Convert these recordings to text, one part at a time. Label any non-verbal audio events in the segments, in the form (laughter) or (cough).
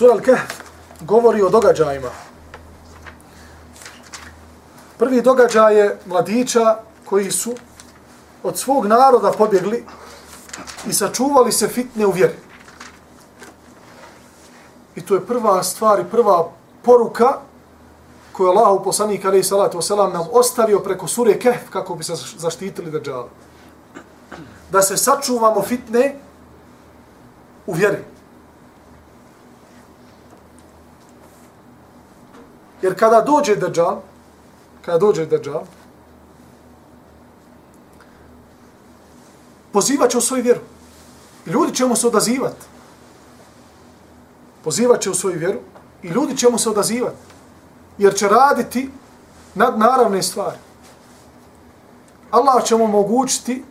Sura Al-Kahf govori o događajima. Prvi događaj je mladića koji su od svog naroda pobjegli i sačuvali se fitne u vjeri. I to je prva stvar i prva poruka koju je Allah u poslanika alaihi salatu wasalam nam ostavio preko sure Kehf kako bi se zaštitili država. Da se sačuvamo fitne u vjeri. Jer kada dođe Dajjal, kada dođe Dajjal, pozivaće u svoju vjeru. Ljudi će mu se odazivati. Pozivaće u svoju vjeru i ljudi će mu se odazivati. Jer će raditi nad naravne stvari. Allah će mu omogućiti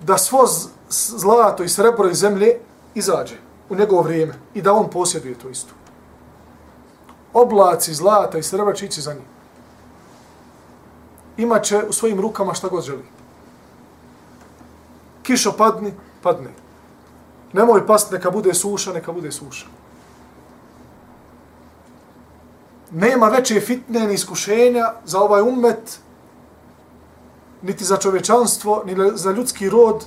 da svo zlato i srebro iz zemlje izađe u njegovo vrijeme i da on posjeduje to isto oblaci zlata i srebra će ići za njim. Imaće u svojim rukama šta god želi. Kišo padni, padne. Nemoj past, neka bude suša, neka bude suša. Nema veće fitne ni iskušenja za ovaj umet, niti za čovečanstvo, ni za ljudski rod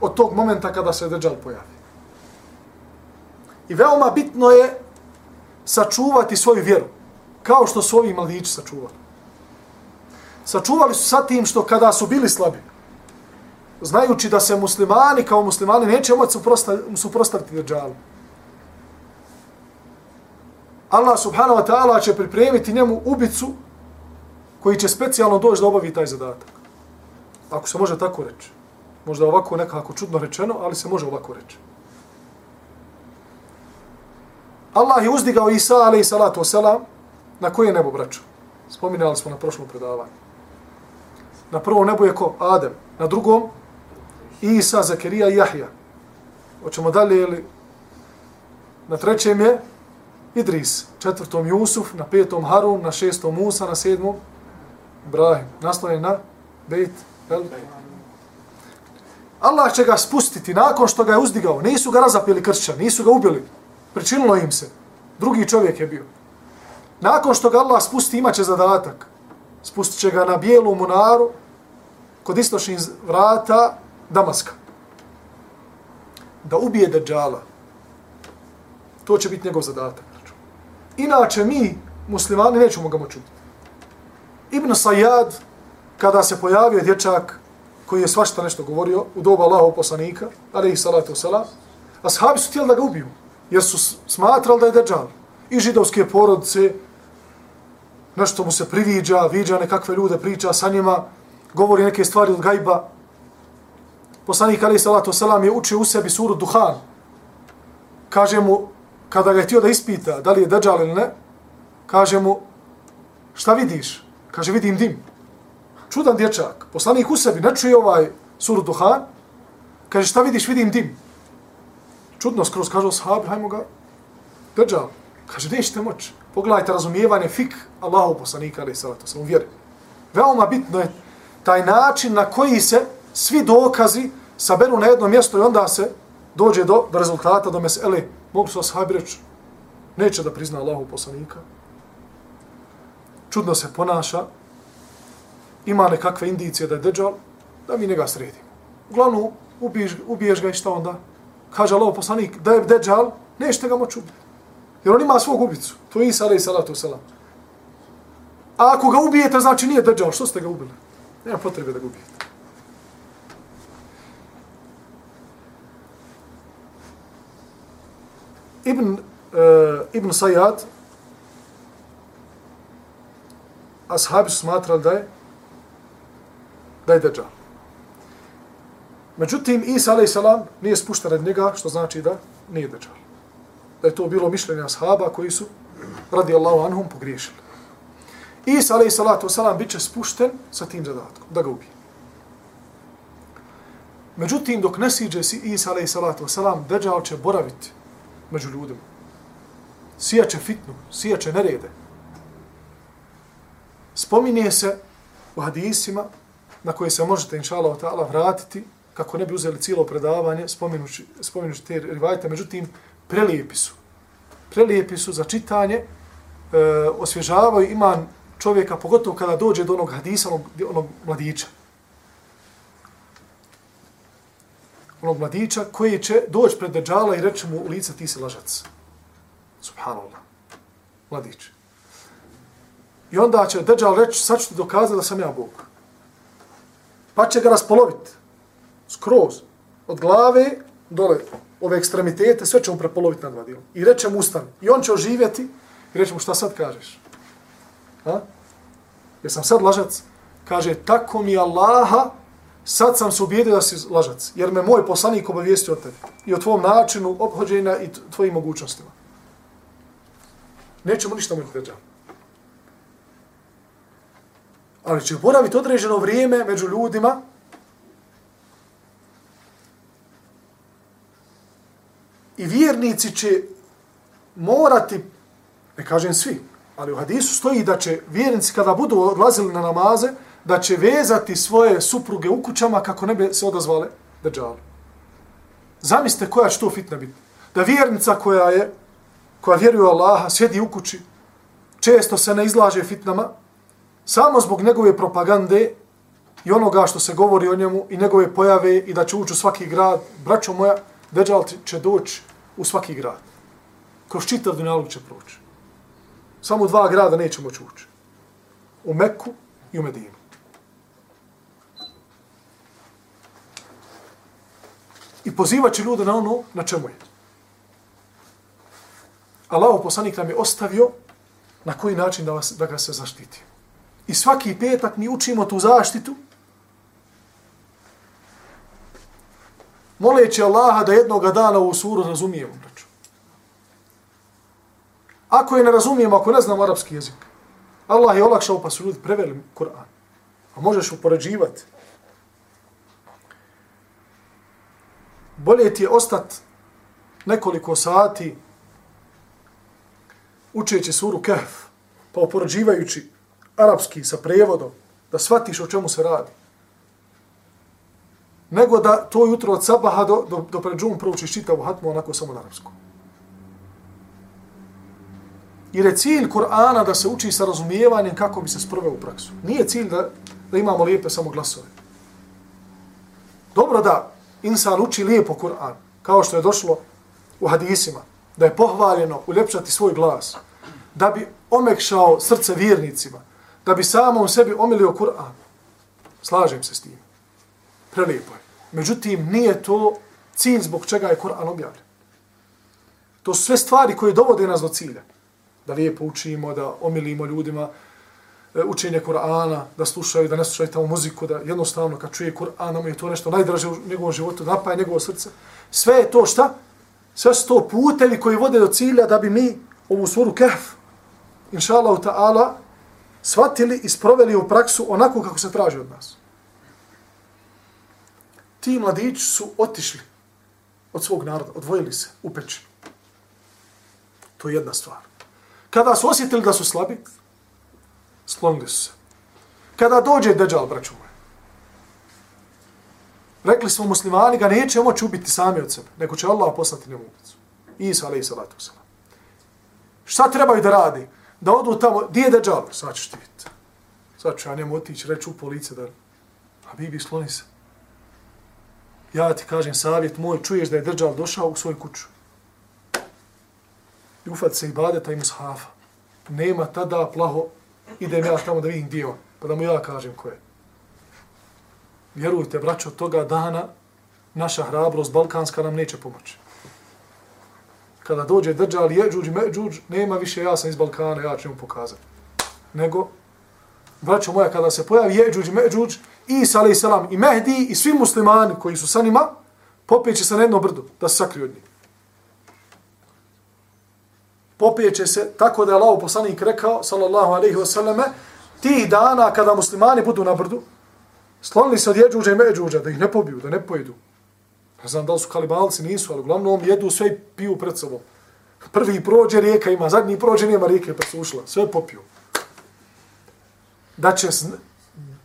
od tog momenta kada se Dejjal pojavi. I veoma bitno je sačuvati svoju vjeru, kao što su ovi mladići sačuvali. Sačuvali su sa tim što kada su bili slabi, znajući da se muslimani kao muslimani neće moći suprostaviti državu. Allah subhanahu wa ta'ala će pripremiti njemu ubicu koji će specijalno doći da obavi taj zadatak. Ako se može tako reći. Možda ovako nekako čudno rečeno, ali se može ovako reći. Allah je uzdigao Isa, alaih salatu wasalam, na koje nebo braću? Spominjali smo na prošlom predavanju. Na prvom nebu je ko? Adem. Na drugom? Isa, Zakerija i Jahja. Hoćemo dalje ili? Na trećem je Idris. Četvrtom Jusuf, na petom Harun, na šestom Musa, na sedmom Ibrahim. Nasloven na Bejt. Allah će ga spustiti nakon što ga je uzdigao. Nisu ga razapili kršćani, nisu ga ubili. Pričinilo im se. Drugi čovjek je bio. Nakon što ga Allah spusti, imaće zadatak. Spustit će ga na bijelu munaru kod istočnih vrata Damaska. Da ubije Dajjala. To će biti njegov zadatak. Inače mi, muslimani, nećemo ga moći Ibn Sayyad, kada se pojavio dječak koji je svašta nešto govorio u doba Allahov poslanika, ali i salatu salam, ashabi su htjeli da ga ubiju jer su smatrali da je deđal. I židovske porodice, nešto mu se priviđa, viđa nekakve ljude, priča sa njima, govori neke stvari od gajba. Poslanik Ali Salatu Selam je učio u sebi suru Duhan. Kaže mu, kada ga je htio da ispita da li je deđal ili ne, kaže mu, šta vidiš? Kaže, vidim dim. Čudan dječak. Poslanik u sebi ne čuje ovaj suru Duhan. Kaže, šta vidiš? Vidim dim čudno skroz kažu sahabi, hajmo ga držao. Kaže, nećete moći. Pogledajte razumijevanje fik Allahu poslanika, ali salatu sam uvjeri. Veoma bitno je taj način na koji se svi dokazi saberu na jedno mjesto i onda se dođe do, do rezultata, do mesele. Mogu su sahabi reći, neće da prizna Allahu poslanika. Čudno se ponaša. Ima nekakve indicije da je deđal, da mi njega sredimo. Uglavnom, ubiješ, ubiješ ga i šta onda? Kaže Allah poslanik, da je deđal, nećete ga moći ubiti. Jer on ima svog ubicu. To je Isa, alaih salatu salam. A ako ga ubijete, znači nije deđal. Što ste ga ubili? Nema potrebe da ga ubijete. Ibn, uh, Ibn Sayyad, ashabi su smatrali da je da je deđal. Međutim, Isa a.s. nije spušten od njega, što znači da nije deđal. Da je to bilo mišljenje ashaba koji su, radi Allahu anhum, pogriješili. Isa a.s. bit će spušten sa tim zadatkom, da ga ubije. Međutim, dok ne siđe si Isa a.s. deđal će boraviti među ljudima. Sijaće fitnu, sijaće nerede. Spominje se u hadisima na koje se možete, inša Allah, vratiti kako ne bi uzeli cijelo predavanje, spominući, spominući te rivajte, međutim, Prelijepi su. Prelijepi su za čitanje, e, osvježavaju iman čovjeka, pogotovo kada dođe do onog hadisa, onog, onog mladića. Onog mladića koji će doći pred Deđala i reći mu u lice ti si lažac. Subhanallah. Mladić. I onda će Deđal reći, sad ću ti dokazati da sam ja Bog. Pa će ga raspoloviti. Skroz. Od glave dole ove ekstremitete, sve će mu prepoloviti na dva dijela. I reće mu ustan. I on će oživjeti i reće mu šta sad kažeš. Ha? Jer sam sad lažac. Kaže, tako mi Allaha, sad sam se ubijedio da si lažac. Jer me moj poslanik obavijestio o tebi. I o tvom načinu obhođenja i tvojim mogućnostima. Nećemo ništa mu reći. Ali će boraviti određeno vrijeme među ljudima i vjernici će morati, ne kažem svi, ali u hadisu stoji da će vjernici kada budu odlazili na namaze, da će vezati svoje supruge u kućama kako ne bi se odazvale držali. Zamislite koja će to fitna biti. Da vjernica koja je, koja vjeruje u Allaha, sjedi u kući, često se ne izlaže fitnama, samo zbog njegove propagande i onoga što se govori o njemu i njegove pojave i da će ući u svaki grad, braćo moja, Deđal će doći u svaki grad. Kroz čitav dunjalog će proći. Samo dva grada neće moći ući. U Meku i u Medinu. I pozivat će ljude na ono na čemu je. Allah poslanik nam je ostavio na koji način da, vas, da ga se zaštiti. I svaki petak mi učimo tu zaštitu moleći Allaha da jednog dana u suru razumijemo. Braću. Ako je ne razumijemo, ako ne znamo arapski jezik, Allah je olakšao pa su ljudi preveli Kur'an. A možeš upoređivati. Bolje ti je ostati nekoliko sati učeći suru Kehf, pa upoređivajući arapski sa prevodom, da shvatiš o čemu se radi nego da to jutro od sabaha do, do, do pred džum proučiš čitavu hatmu onako samo na arapskom. Jer je cilj Kur'ana da se uči sa razumijevanjem kako bi se sproveo u praksu. Nije cilj da, da imamo lijepe samo glasove. Dobro da insan uči lijepo Kur'an, kao što je došlo u hadisima, da je pohvaljeno uljepšati svoj glas, da bi omekšao srce vjernicima, da bi samom sebi omilio Kur'an. Slažem se s tim. Prelijepo je. Međutim, nije to cilj zbog čega je Koran objavljen. To su sve stvari koje dovode nas do cilja. Da lijepo učimo, da omilimo ljudima e, učenje Korana, da slušaju, da ne slušaju tamo muziku, da jednostavno kad čuje Koran, nam je to nešto najdraže u njegovom životu, da napaje njegovo srce. Sve je to šta? Sve su to putevi koji vode do cilja da bi mi ovu suru Kehf, inša Allah ta'ala, shvatili i sproveli u praksu onako kako se traži od nas ti mladići su otišli od svog naroda, odvojili se u peći. To je jedna stvar. Kada su osjetili da su slabi, sklonili su se. Kada dođe Deđal, braću moje, rekli smo muslimani ga neće moći ubiti sami od sebe, nego će Allah poslati njemu ubicu. Isa, alaih salatu wasalam. Šta trebaju da radi? Da odu tamo, gdje je Deđal? Sad ćeš ti vidjeti. Sad ću ja njemu otići, reći u police da... A Bibi, skloni se ja ti kažem savjet moj, čuješ da je držal došao u svoju kuću. I ufat se i badeta i mushafa. Nema tada plaho, idem ja tamo da vidim gdje on, pa da mu ja kažem ko je. Vjerujte, braćo, toga dana naša hrabrost balkanska nam neće pomoći. Kada dođe držal džuđ, me džuđ, nema više ja sam iz Balkana, ja ću mu pokazati. Nego, braćo moja, kada se pojavi jeđuđ i međuđ, Isa alaih salam i Mehdi i svi muslimani koji su sa njima, popijeće se na jedno brdo da se sakriju od njih. Popijeće se tako da je Allah poslanik rekao, sallallahu alaihi wasallame, ti dana kada muslimani budu na brdu, slonili se od jeđuđa i međuđa, da ih ne pobiju, da ne pojedu. Ne znam da li su kalibalci, nisu, ali uglavnom jedu sve i piju pred sobom. Prvi prođe rijeka ima, zadnji prođe nema rijeke pa su ušla, sve popiju. Da će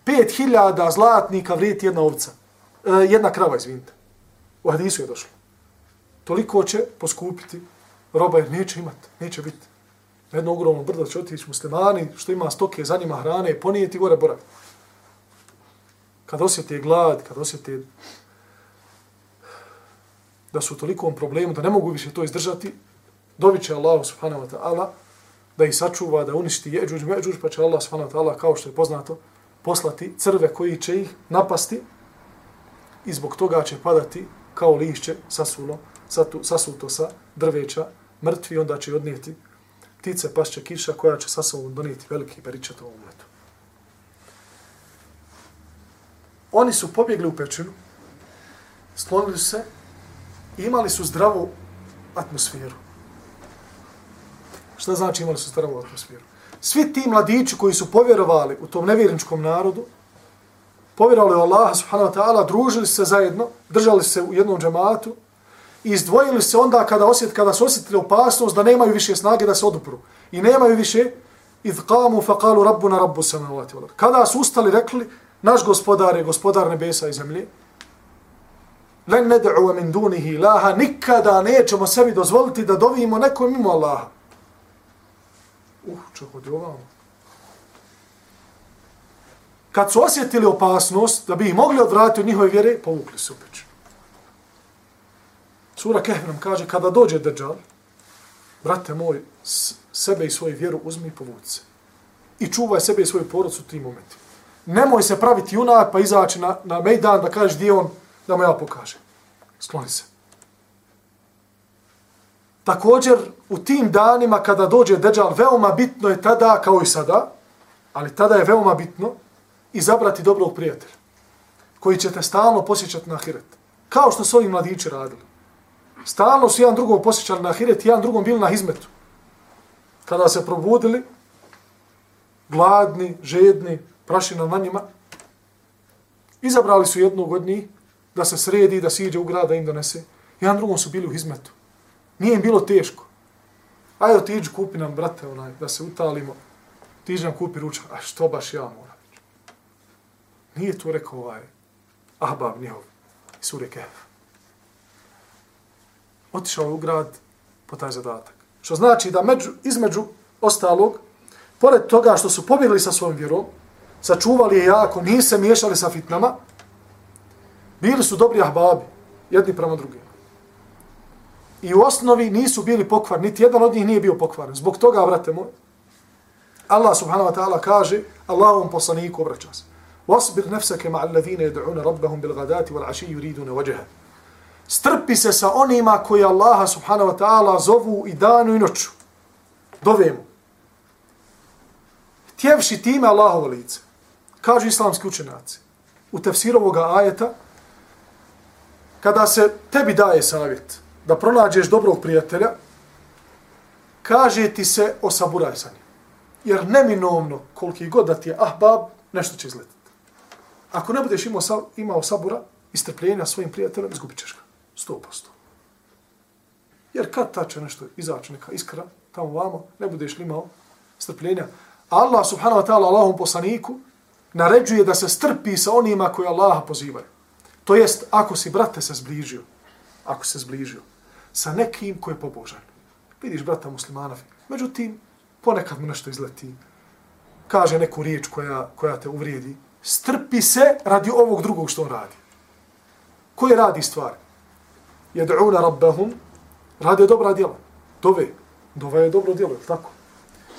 pet hiljada zlatnika vrijeti jedna ovca. E, jedna krava, izvinite. U hadisu je došlo. Toliko će poskupiti roba jer neće imati, neće biti. Na jedno ogromno brdo će otići muslimani, što ima stoke, za njima hrane, ponijeti gore borak. Kad osjete glad, kad osjete da su u tolikom problemu, da ne mogu više to izdržati, dobit će Allah subhanahu wa ta'ala da ih sačuva, da uništi jeđuđ, međuđ, pa će Allah subhanahu wa ta'ala, kao što je poznato, poslati crve koji će ih napasti i zbog toga će padati kao lišće sasulo, sasuto sa drveća, mrtvi, onda će odnijeti ptice, pašće kiša koja će sa sobom donijeti veliki beričat ovom letu. Oni su pobjegli u pećinu, sklonili se i imali su zdravu atmosferu. Šta znači imali su zdravu atmosferu? Svi ti mladići koji su povjerovali u tom nevjerničkom narodu, povjerovali u Allaha subhanahu wa ta'ala, družili se zajedno, držali se u jednom džematu i izdvojili se onda kada, osjet, kada su osjetili opasnost da nemaju više snage da se odupru. I nemaju više idh qamu fa qalu rabbuna rabbu samavati wal Kada su ustali rekli naš gospodar je gospodar nebesa i zemlje. Len ned'u min dunihi laha nikada nećemo sebi dozvoliti da dovimo nekom mimo Allaha. Uh, čak je ovamo. Kad su osjetili opasnost da bi ih mogli odvratiti od njihove vjere, povukli se u. Sura Kehf nam kaže, kada dođe Dejjal, brate moj, sebe i svoju vjeru uzmi i povuci se. I čuvaj sebe i svoju porodcu u tim momentima. Nemoj se praviti junak pa izaći na, na mejdan da kažeš gdje on, da mu ja pokažem. Skloni se. Također, u tim danima kada dođe Dejjal, veoma bitno je tada, kao i sada, ali tada je veoma bitno, izabrati dobrog prijatelja, koji će te stalno posjećati na ahiret. Kao što su ovi mladići radili. Stalno su jedan drugom posjećali na ahiret, jedan drugom bili na hizmetu. Kada se probudili, gladni, žedni, prašina na njima, izabrali su jednog od njih da se sredi, da siđe u grad, da im donese. Jedan drugom su bili u hizmetu. Nije im bilo teško. Ajde, otiđi, kupi nam, brate, onaj, da se utalimo. Otiđi nam, kupi ručak. A što baš ja moram? Nije to rekao ovaj Ahbab njihov iz Sure Kehf. Otišao u grad po taj zadatak. Što znači da među, između ostalog, pored toga što su pobjegli sa svojom vjerom, sačuvali je jako, nije se miješali sa fitnama, bili su dobri ahbabi, jedni prema drugim. I u osnovi nisu bili pokvar, niti jedan od njih nije bio pokvaren. Zbog toga, vrate moj, Allah subhanahu wa ta'ala kaže, Allahom poslaniku obraća se. Wasbir nafsaka ma'a alladhina yad'una rabbahum bil gadati wal 'ashi yuriduna wajha. Strpi se sa onima koji Allaha subhanahu wa ta'ala zovu i danu i noću. Dovemu. Tjevši time Allahovo lice. Kažu islamski učenjaci. U tefsiru ovoga ajeta, kada se tebi daje savjet da pronađeš dobrog prijatelja, kaže ti se osaburaj sa njim. Jer neminovno, koliki god da ti je ahbab, nešto će izletiti. Ako ne budeš imao, imao sabura i strpljenja svojim prijateljem, izgubit ćeš ga. Sto posto. Jer kad ta će nešto izaći, neka iskra, tamo vamo, ne budeš imao strpljenja. Allah subhanahu wa ta'ala Allahom poslaniku naređuje da se strpi sa onima koji Allaha pozivaju. To jest, ako si, brate, se zbližio, ako se zbližio sa nekim koji je pobožan. Vidiš brata muslimana, međutim, ponekad mu nešto izleti, kaže neku riječ koja, koja te uvrijedi, strpi se radi ovog drugog što on radi. Koje radi stvari? Jed'una rabbahum, rade dobra djela. Dove. Dove je dobro djelo, tako?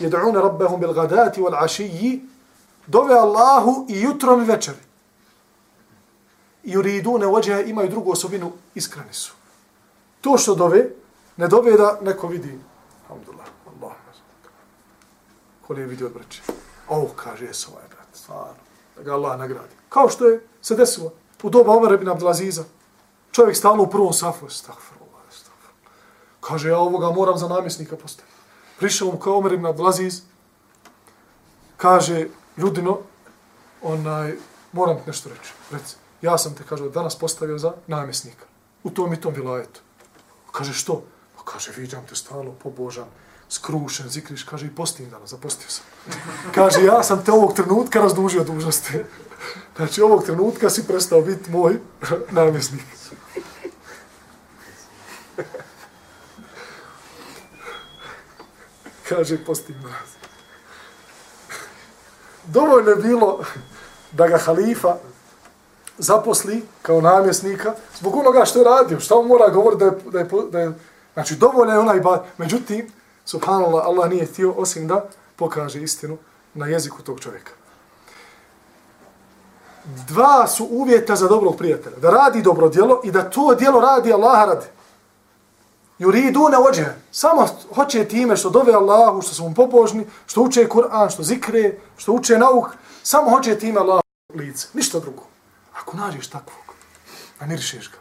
Jed'una rabbahum bil gadati wal ašiji, dove Allahu i jutrom i večeri. I uridune ođeha imaju drugu osobinu, iskreni su. To što dove, ne dove da neko vidi. Alhamdulillah, Allah. Ko nije vidio od braće? Ovo kaže, jesu ovaj brat, stvarno da ga Allah nagradi. Kao što je se desilo u doba Omer ibn Abdelaziza. Čovjek stalno u prvom safu. Stagfirullah, stagfirullah. Kaže, ja ovoga moram za namjesnika postaviti. Prišao mu kao Omer ibn Abdelaziz. Kaže, ljudino, onaj, moram ti nešto reći. Reci, ja sam te, kaže, danas postavio za namjesnika. U tom i tom vilajetu. Kaže, što? Pa kaže, viđam te stalno, pobožan skrušen, zikriš, kaže, i postim danas, zapostio sam. (laughs) Kaže, ja sam te ovog trenutka razdužio dužnosti. Znači, ovog trenutka si prestao biti moj (laughs) namjesnik. (laughs) Kaže, posti mraz. Dovoljno je bilo da ga halifa zaposli kao namjesnika zbog onoga što je radio. Šta on mora govoriti da je, da je, da je znači dovoljno je onaj bad. Međutim, subhanallah, Allah nije htio osim da pokaže istinu na jeziku tog čovjeka. Dva su uvjeta za dobrog prijatelja. Da radi dobro djelo i da to djelo radi Allah radi. Juridu ne ođe. Samo hoće time što dove Allahu, što su mu pobožni, što uče Kur'an, što zikre, što uče nauk. Samo hoće time Allah lice. Ništa drugo. Ako nađeš takvog, namirišeš ga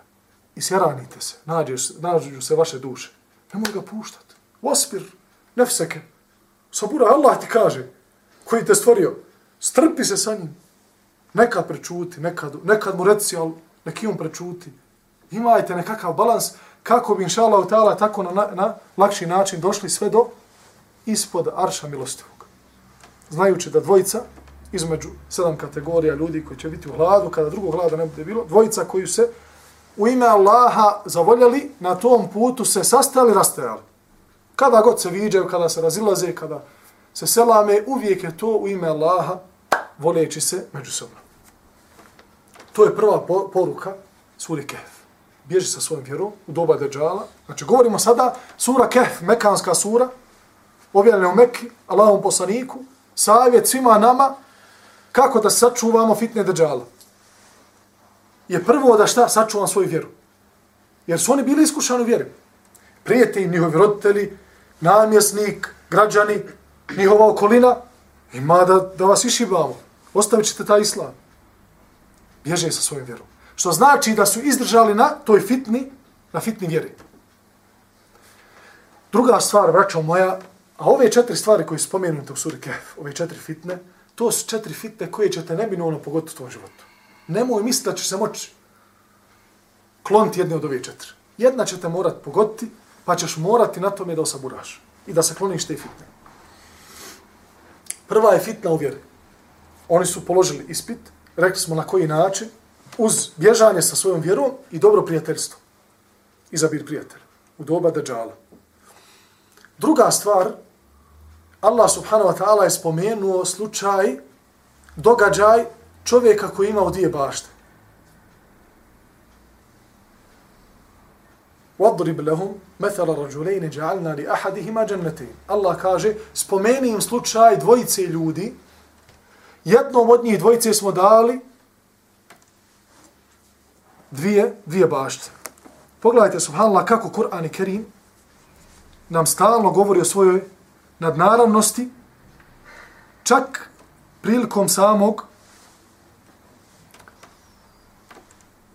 i sjaranite se, nađeš, nađu se vaše duše, nemoj ga puštati. Ospir, nefseke. Sabura, Allah ti kaže, koji te stvorio, strpi se sa njim. Nekad prečuti, nekad, nekad mu reci, ali neki on prečuti. Imajte nekakav balans kako bi, inša Allah, ta'ala, tako na, na, na lakši način došli sve do ispod arša milostivog. Znajući da dvojica između sedam kategorija ljudi koji će biti u hladu, kada drugog hlada ne bude bilo, dvojica koji se u ime Allaha zavoljali, na tom putu se sastali, rastajali. Kada god se viđaju, kada se razilaze, kada se selame, uvijek je to u ime Allaha voleći se međusobno. To je prva poruka suri Kehf. Bježi sa svojim vjerom u doba Deđala. Znači, govorimo sada sura Kehf, mekanska sura, objavljena u Mekki, Allahom poslaniku, savjet svima nama kako da sačuvamo fitne deđala, Je prvo da šta? Sačuvam svoju vjeru. Jer su oni bili iskušani u vjeri. Prijete im njihovi roditelji, namjesnik, građani, njihova okolina, ima da, da vas išibamo. Ostavit ćete taj islam. Bježe sa svojim vjerom. Što znači da su izdržali na toj fitni, na fitni vjeri. Druga stvar, vraćam moja, a ove četiri stvari koje spomenute u suri Kef, ove četiri fitne, to su četiri fitne koje ćete neminovno pogoditi u tvojom životu. Nemoj misliti da će se moći kloniti jedne od ove četiri. Jedna će te morati pogoditi, pa ćeš morati na tome da osaburaš i da se kloniš te fitne. Prva je fitna u vjeri. Oni su položili ispit, rekli smo na koji način, uz bježanje sa svojom vjerom i dobro prijateljstvo. Izabir prijatelj. U doba Dajjala. Druga stvar, Allah subhanahu wa ta'ala je spomenuo slučaj, događaj čovjeka koji ima dvije bašte. وَضْرِبْ لَهُمْ مَثَلَ رَجُلَيْنِ جَعَلْنَا لِأَحَدِهِمَا جَنَّتِينَ Allah kaže, spomeni im slučaj dvojice ljudi, jednom od njih dvojice smo dali dvije, dvije bašte. Pogledajte, subhanallah, kako Kur'an i Kerim nam stalno govori o svojoj nadnaravnosti, čak prilikom samog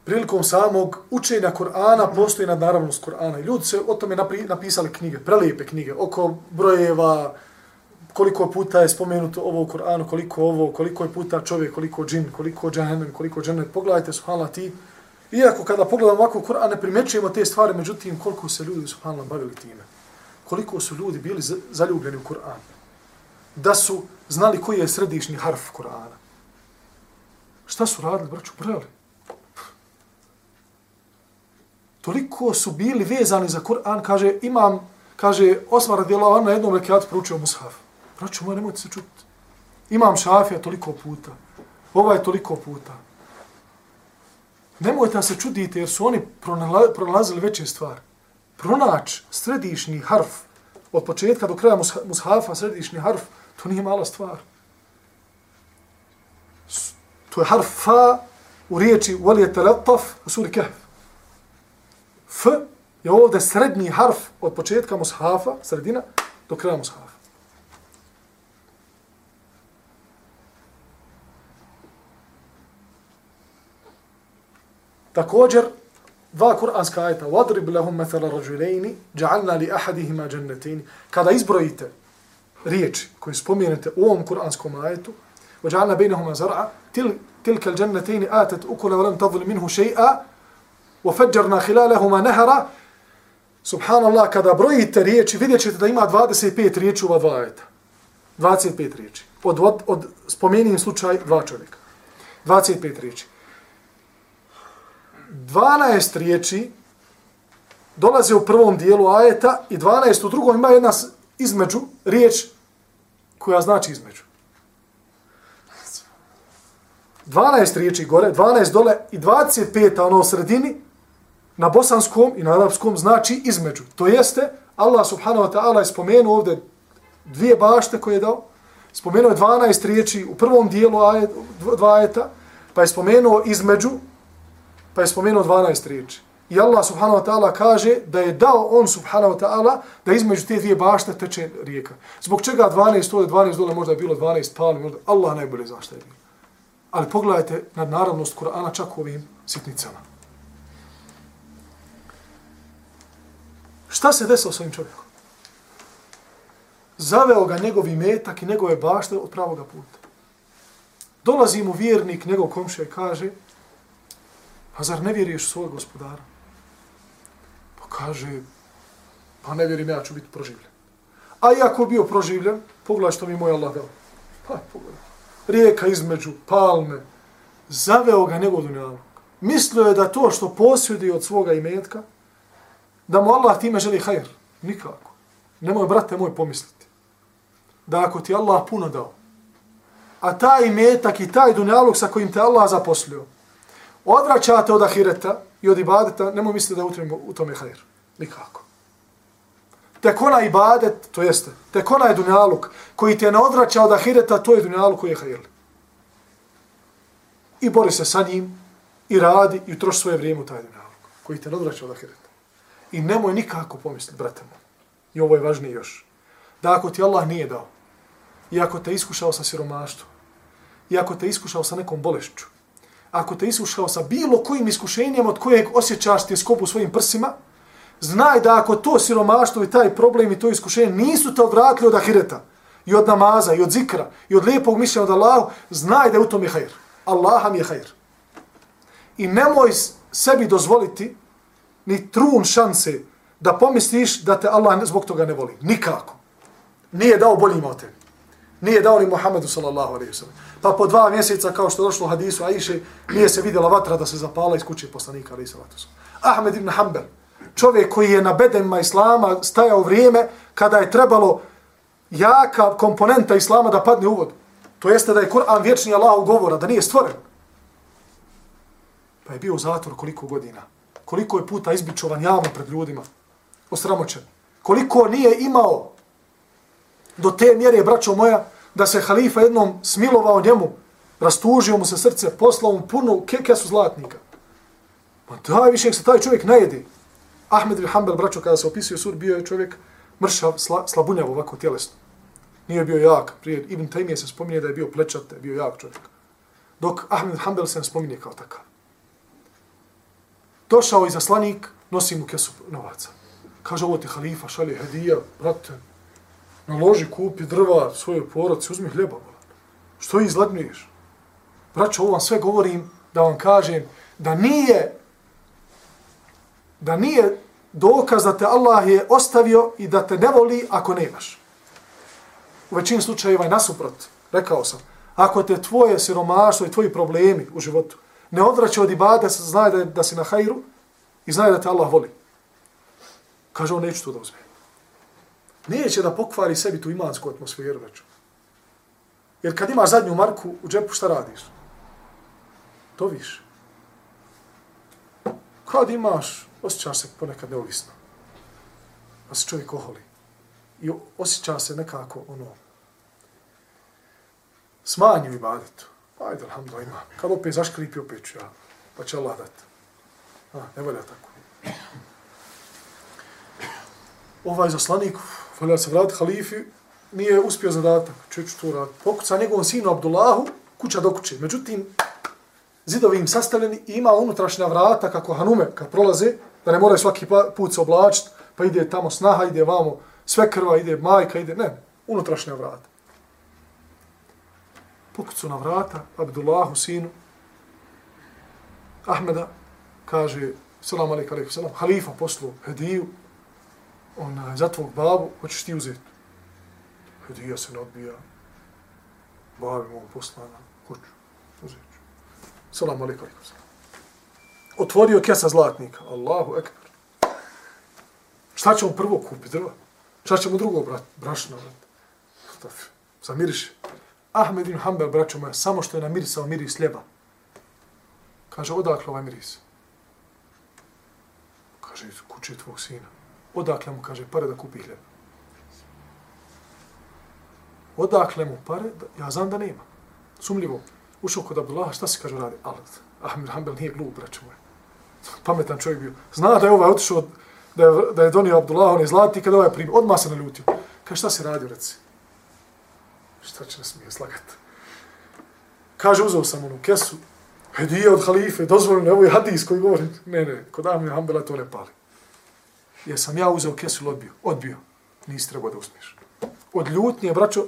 prilikom samog učenja Kur'ana postoji nadnaravnost Kur'ana. I ljudi se o tome napisali knjige, prelijepe knjige, oko brojeva, koliko puta je spomenuto ovo u Kur'anu, koliko ovo, koliko je puta čovjek, koliko džin, koliko džahennem, koliko džennet. Pogledajte, subhanallah, ti. Iako kada pogledamo ovako Kur'an, ne primećujemo te stvari, međutim, koliko se ljudi, subhanallah, bavili time. Koliko su ljudi bili zaljubljeni u Kur'an. Da su znali koji je središnji harf Kur'ana. Šta su radili, braću, brali? Toliko su bili vezani za Kur'an, kaže, imam, kaže, Osmar radijallahu na jednom rekiatu proučio Mushaf. Braću moja, nemojte se čuti. Imam šafija toliko puta. Ovaj toliko puta. Nemojte da se čudite jer su oni pronalazili veće stvari. Pronač središnji harf od početka do kraja mushafa, središnji harf, to nije mala stvar. To je harf fa u riječi valijete letaf u suri kehf. F je ovdje srednji harf od početka mushafa, sredina, do kraja mushafa. Također, dva kuranska ajta, وَضْرِبْ لَهُمْ مَثَلَ رَجُلَيْنِ جَعَلْنَا لِأَحَدِهِمَا جَنَّتِينِ Kada izbrojite riječi koje spomenete u ovom kuranskom ajetu, وَجَعَلْنَا بَيْنَهُمَا زَرْعَ تِلْكَ الْجَنَّتَيْنِ آتَتْ أُكُلَ وَلَمْ تَظْلِ مِنْهُ شَيْئًا وَفَجَّرْنَا خِلَالَهُمَا نَهَرًا Subhanallah, kada brojite riječi, vidjet ćete da ima 25 riječi u ova dva ajeta. 25 riječi. Od, od, od spomenim slučaj dva čovjeka. 25 riječi. 12 riječi dolaze u prvom dijelu ajeta i 12 u drugom ima jedna između riječ koja znači između. 12 riječi gore, 12 dole i 25 ono u sredini na bosanskom i na arapskom znači između. To jeste, Allah subhanahu wa ta'ala je spomenuo ovdje dvije bašte koje je dao, spomenuo je 12 riječi u prvom dijelu ajet, dva ajeta, pa je spomenuo između, pa je spomenuo 12 riječi. I Allah subhanahu wa ta'ala kaže da je dao on subhanahu wa ta'ala da između te dvije bašte teče rijeka. Zbog čega 12 dole, 12 dole, možda je bilo 12 palmi, možda Allah najbolje zna šta je bilo. Ali pogledajte na naravnost Kur'ana čak u ovim sitnicama. Šta se desilo s ovim čovjekom? Zaveo ga njegovi metak i njegove bašte od pravoga puta. Dolazi mu vjernik, njegov komšija i kaže, a zar ne vjeruješ u svoga gospodara? Pa kaže, pa ne vjerim, ja ću biti proživljen. A iako bio proživljen, pogledaj što mi moj Allah dao. Pa pogledaj. Rijeka između, palme, zaveo ga njegov dunjalog. Mislio je da to što posjedi od svoga imetka, da mu Allah time želi hajr. Nikako. Nemoj, brate moj, pomisliti. Da ako ti Allah puno dao, a taj imetak i taj dunjalog sa kojim te Allah zaposlio, odvraćate od ahireta i od ibadeta, nemoj misliti da utrimo u tome hajr. Nikako. Tek onaj ibadet, to jeste, tek onaj dunjaluk koji te ne odvraća od ahireta, to je dunjaluk koji je hajr. I bori se sa njim, i radi, i utroši svoje vrijeme u taj dunjaluk koji te ne odvraća od ahireta. I nemoj nikako pomisliti, brate moj, i ovo je važnije još, da ako ti Allah nije dao, i ako te iskušao sa siromaštvom, i ako te iskušao sa nekom bolešću, ako te iskušao sa bilo kojim iskušenjem od kojeg osjećaš ti skopu svojim prsima, znaj da ako to siromaštvo i taj problem i to iskušenje nisu te odvratili od ahireta, i od namaza, i od zikra, i od lijepog mišljenja od Allahu, znaj da je u tom je hajr. Allaham je hajr. I nemoj sebi dozvoliti ni trun šanse da pomisliš da te Allah zbog toga ne voli. Nikako. Nije dao boljima od tebi. Nije dao ni Muhammedu sallallahu alaihi sallam. Pa po dva mjeseca, kao što je došlo u hadisu Aiše, nije se vidjela vatra da se zapala iz kuće poslanika alaihi sallatu Ahmed ibn Hanbel, čovjek koji je na bedenima Islama stajao vrijeme kada je trebalo jaka komponenta Islama da padne u vodu. To jeste da je Kur'an vječni Allahov govora, da nije stvoren. Pa je bio u zatvor koliko godina koliko je puta izbičovan javno pred ljudima, osramoćen. Koliko nije imao do te mjere, braćo moja, da se halifa jednom smilovao njemu, rastužio mu se srce, poslao mu puno kesu zlatnika. Ma daj više, se taj čovjek najedi. Ahmed ibn Hanbel, braćo, kada se opisuje sud, bio je čovjek mršav, sla, slabunjav ovako tjelesno. Nije bio jak. Prije Ibn Taymije se spominje da je bio plečat, da je bio jak čovjek. Dok Ahmed Hanbel se ne spominje kao takav došao i zaslanik, nosi mu kesu novaca. Kaže, ovo ti halifa šalje hedija, brate, naloži, kupi drva svojoj poroci, uzmi hljeba, brate. Što izglednuješ? Braćo, ovo vam sve govorim da vam kažem da nije da nije dokaz da te Allah je ostavio i da te ne voli ako nemaš. U većini slučajeva je nasuprot, rekao sam, ako te tvoje siromaštvo i tvoji problemi u životu ne odvraća od ibada, znaje da, da si na hajru i znaje da te Allah voli. Kaže on, neću to da uzme. Neće da pokvari sebi tu imansku atmosferu, već. Jer kad imaš zadnju marku u džepu, šta radiš? To viš. Kad imaš, osjećaš se ponekad neovisno. Pa se čovjek oholi. I osjeća se nekako, ono, smanju ibadetu. Ajde, alhamdulillah, ima. Kad opet zaškripi, opet ću ja. Pa će Allah dati. A, ne valja tako. Ovaj zaslanik, valja se vrati halifi, nije uspio zadatak. čovjek ću to raditi? Pokuca njegovom sinu Abdullahu, kuća do kuće. Međutim, zidovi im sastavljeni i ima unutrašnja vrata kako hanume kad prolaze, da ne moraju svaki put se oblačiti, pa ide tamo snaha, ide vamo sve krva, ide majka, ide, ne, unutrašnja vrata pokucu na vrata, Abdullahu, sinu, Ahmeda, kaže, salam alaikum, alaik, salam, halifa poslu hediju, ona, za tvog babu, hoćeš ti uzeti? Hedija se ne odbija, babi mu poslana, hoću, uzeti ću. Salam alaikum alaikum salam. Otvorio kesa zlatnika, Allahu ekber. Šta ćemo prvo kupiti drva? Šta ćemo drugo, brat? Brašno, brat. Zamiriš. Ahmed ibn Hanbel, braćo moja, samo što je namirisao miris ljeba. Kaže, odakle ovaj miris? Kaže, iz kuće tvog sina. Odakle mu, kaže, pare da kupi hljeb. Odakle mu pare? Da, ja znam da nema. Sumljivo. Ušao kod Abdullah, šta se kaže radi? Ali, Ahmed Hanbel nije glup, braćo moja. Pametan čovjek bio. Zna da je ovaj otišao, da je, da je donio Abdullah, on je zlati, kada ovaj primio. Odmah se naljutio. Kaže, šta se radi, reci? Šta će nas smije slagati? Kaže, uzao sam onu kesu, hedije od halife, dozvoljeno, evo je hadis koji govori. Ne, ne, kod Ahmed Hanbela to ne pali. Jer sam ja uzeo kesu odbio. Odbio. Nisi trebao da uzmeš. Od ljutnje, braćo,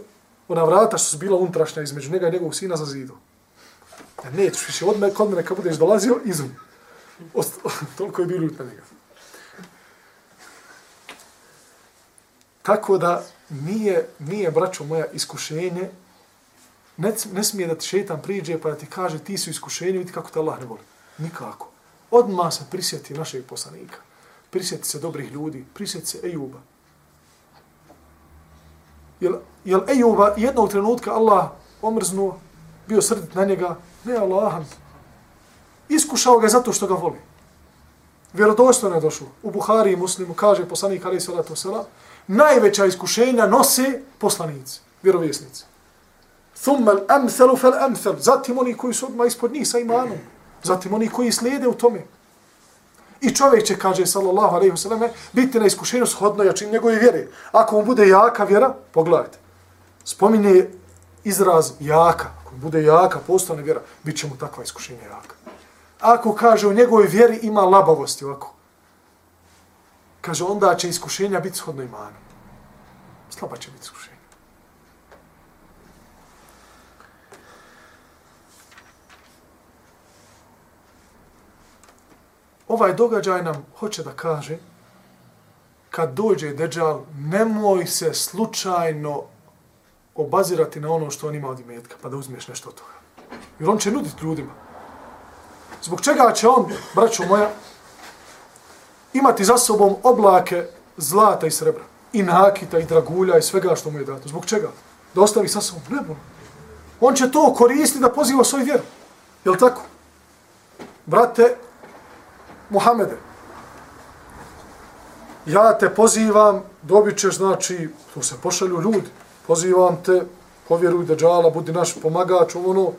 ona vrata što su bila unutrašnja između njega i njegovog sina za zidu. Ja nećeš više, od mene, kod mene kad budeš dolazio, izum. Ost, (laughs) toliko je bilo ljut na njega. Tako da nije, nije, braćo moja, iskušenje, ne, ne smije da ti šetan priđe pa da ti kaže ti si iskušenje, vidi kako te Allah ne voli. Nikako. Odmah se prisjeti našeg poslanika. Prisjeti se dobrih ljudi. Prisjeti se Ejuba. Jel, jel Ejuba jednog trenutka Allah omrznuo, bio srdit na njega? Ne, Allah. Iskušao ga zato što ga voli. Vjerodostojno je došlo. U Buhari i Muslimu kaže poslanik Ali Salatu Sela, najveća iskušenja nose poslanici, vjerovjesnici. Thumma al-amthalu fal-amthal. Zatim oni koji su odmah ispod njih sa imanom. Zatim oni koji slijede u tome. I čovjek će, kaže sallallahu alaihi wa biti na iskušenju shodno jačin njegove vjere. Ako mu bude jaka vjera, pogledajte, spominje izraz jaka. Ako mu bude jaka, postane vjera, bit će mu takva iskušenja jaka. Ako kaže u njegovoj vjeri ima labavosti ovako, kaže onda će iskušenja biti shodno imanom. Slaba će biti iskušenja. Ovaj događaj nam hoće da kaže kad dođe Deđal, nemoj se slučajno obazirati na ono što on ima od imetka, pa da uzmeš nešto od toga. Jer on će nuditi ljudima. Zbog čega će on, braćo moja, imati za sobom oblake zlata i srebra, i nakita, i dragulja, i svega što mu je dato. Zbog čega? Da ostavi sa sobom nebo. On će to koristiti da poziva svoj vjeru. Je tako? Brate, Muhammede, ja te pozivam, dobit ćeš, znači, tu se pošalju ljudi, pozivam te, povjeruj da džala, budi naš pomagač, ono,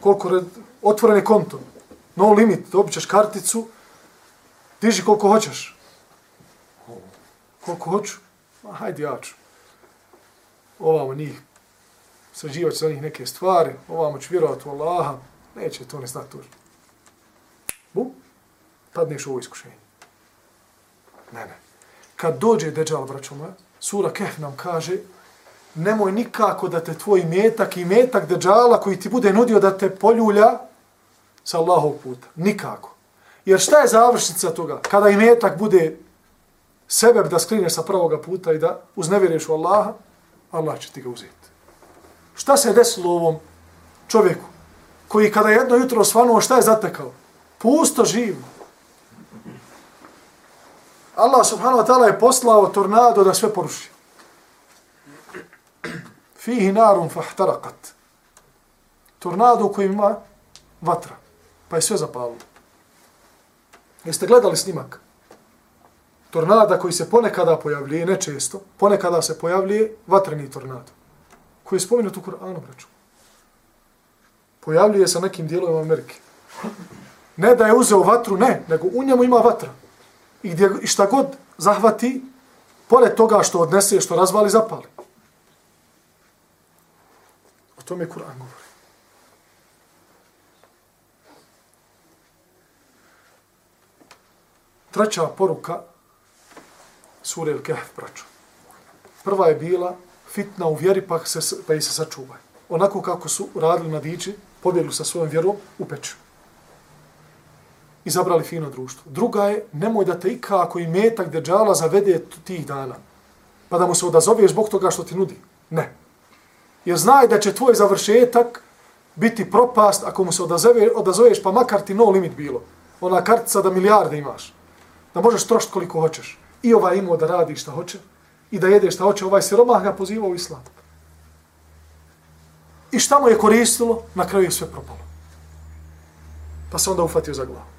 koliko red, otvoreni konto, no limit, dobit ćeš karticu, diži koliko hoćeš. Koliko hoću? Ma, hajde ja ću. Ovamo njih, sređivat za njih neke stvari, ovamo ću vjerovati u Allaha, neće to ne znati tuži. Bum padneš u ovo iskušenje. Ne, ne. Kad dođe Dejjal, braćo moja, sura Kehf nam kaže, nemoj nikako da te tvoj metak i metak Dejjala koji ti bude nudio da te poljulja sa Allahov puta. Nikako. Jer šta je završnica toga? Kada i metak bude sebe da skrineš sa pravoga puta i da uznevjeriš u Allaha, Allah će ti ga uzeti. Šta se desilo ovom čovjeku koji kada jedno jutro osvanuo, šta je zatekao? Pusto živo. Allah subhanahu wa ta'ala je poslao tornado da sve poruši. Fihi narun fahtarakat. Tornado u kojem ima vatra. Pa je sve zapalilo. Jeste gledali snimak? Tornada koji se ponekada pojavljuje, ne često, ponekada se pojavljuje vatreni tornado. Koji je spominut u Kur'anu, braću. Pojavljuje se nekim dijelovima Amerike. Ne da je uzeo vatru, ne, nego u njemu ima vatra i gdje i šta god zahvati, pored toga što odnese, što razvali, zapali. O tome Kur'an govori. Treća poruka sure Al-Kahf, braćo. Prva je bila fitna u vjeri, pa, se, pa i se sačuvaj. Onako kako su radili mladići, pobjegli sa svojom vjerom u pećinu izabrali fino društvo. Druga je, nemoj da te ikako i metak deđala zavede tih dana. Pa da mu se odazoveš zbog toga što ti nudi. Ne. Jer znaj da će tvoj završetak biti propast ako mu se odazove, odazoveš, pa makar ti no limit bilo. Ona kartica da milijarde imaš. Da možeš trošiti koliko hoćeš. I ovaj imao da radi šta hoće. i da jede šta hoće, ovaj siromah ga pozivao u islam. I šta mu je koristilo, na kraju je sve propalo. Pa se onda ufatio za glavu.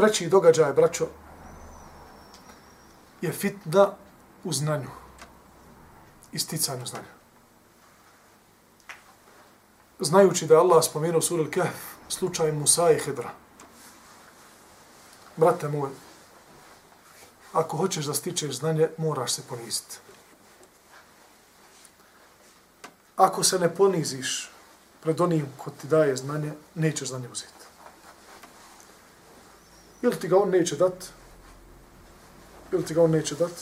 Treći događaj, braćo, je fitna u znanju. Isticanju znanja. Znajući da je Allah spomenuo sura Al-Kahf, slučaj Musa i Hedra. Brate moj, ako hoćeš da stičeš znanje, moraš se poniziti. Ako se ne poniziš pred onim ko ti daje znanje, nećeš znanje uzeti. Ili ti ga on neće dat, ili ti ga on neće dat,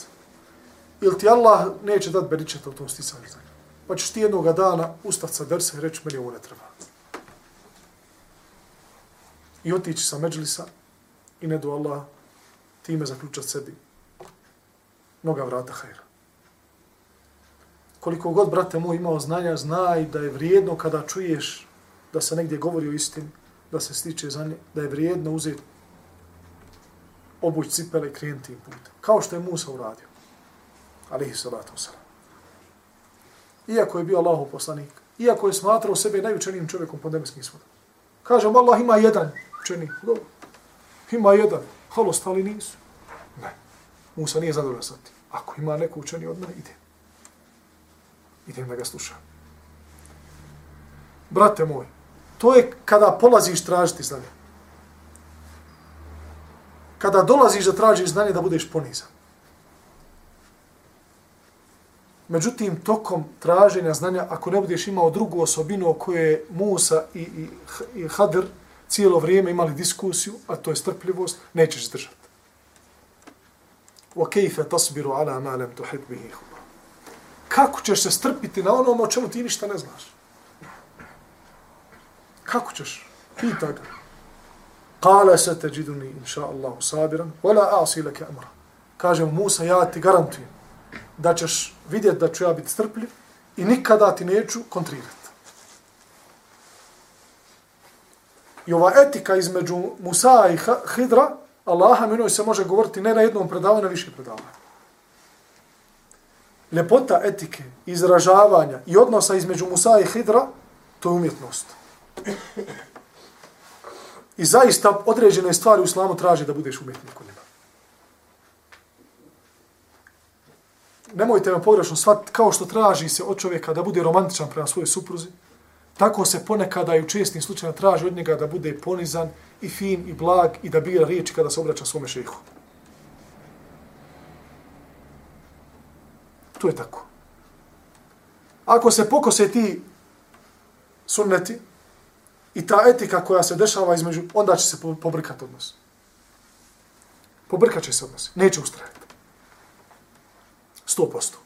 ili ti Allah neće dat beričeta u tom sticanju znanja. Pa ćeš ti jednoga dana ustati sa dersa i reći, meni ovo ne treba. I otići sa međlisa i ne do Allah time zaključat sebi mnoga vrata hajra. Koliko god, brate moj, imao znanja, znaj da je vrijedno kada čuješ da se negdje govori o istini, da se stiče za nje, da je vrijedno uzeti obući cipele i krenuti tim putem. Kao što je Musa uradio. Alihi salatu wasalam. Iako je bio Allahov poslanik, iako je smatrao sebe najučenijim čovjekom pod nebeskim svodom. Kažem, Allah ima jedan učenik. Dobro. Ima jedan. Halo, stali nisu. Ne. Musa nije zadovoljan sa tim. Ako ima neko učeni od mene, ide. Idem da ga slušam. Brate moj, to je kada polaziš tražiti znanje kada dolaziš da tražiš znanje da budeš ponizan. Međutim, tokom traženja znanja, ako ne budeš imao drugu osobinu o kojoj je Musa i, i, i Hadr cijelo vrijeme imali diskusiju, a to je strpljivost, nećeš zdržati. وَكَيْفَ تَصْبِرُ عَلَى مَا لَمْ تُحِدْ بِهِ Kako ćeš se strpiti na onom o čemu ti ništa ne znaš? Kako ćeš? Pita ga. Kale se te džiduni, inša Allahu, sabiran, wala asi leke amra. Kaže mu Musa, ja ti garantujem da ćeš vidjeti da ću ja biti strpljiv i nikada ti neću kontrirati. I ova etika između Musa i Hidra, Allaha minoj se može govoriti ne na jednom predavanju, na više predavanja. Lepota etike, izražavanja i odnosa između Musa i Hidra, to je umjetnost. I zaista određene stvari u islamu traže da budeš umjetnik u njima. Nemojte me pogrešno shvatiti, kao što traži se od čovjeka da bude romantičan prema svojoj supruzi, tako se ponekada i u čestim slučajima traži od njega da bude ponizan i fin i blag i da bira riječi kada se obraća svome šehu. To je tako. Ako se pokose ti sunneti, i ta etika koja se dešava između, onda će se pobrkati odnos. Pobrkat će se odnos. Neće ustrajati. Sto posto.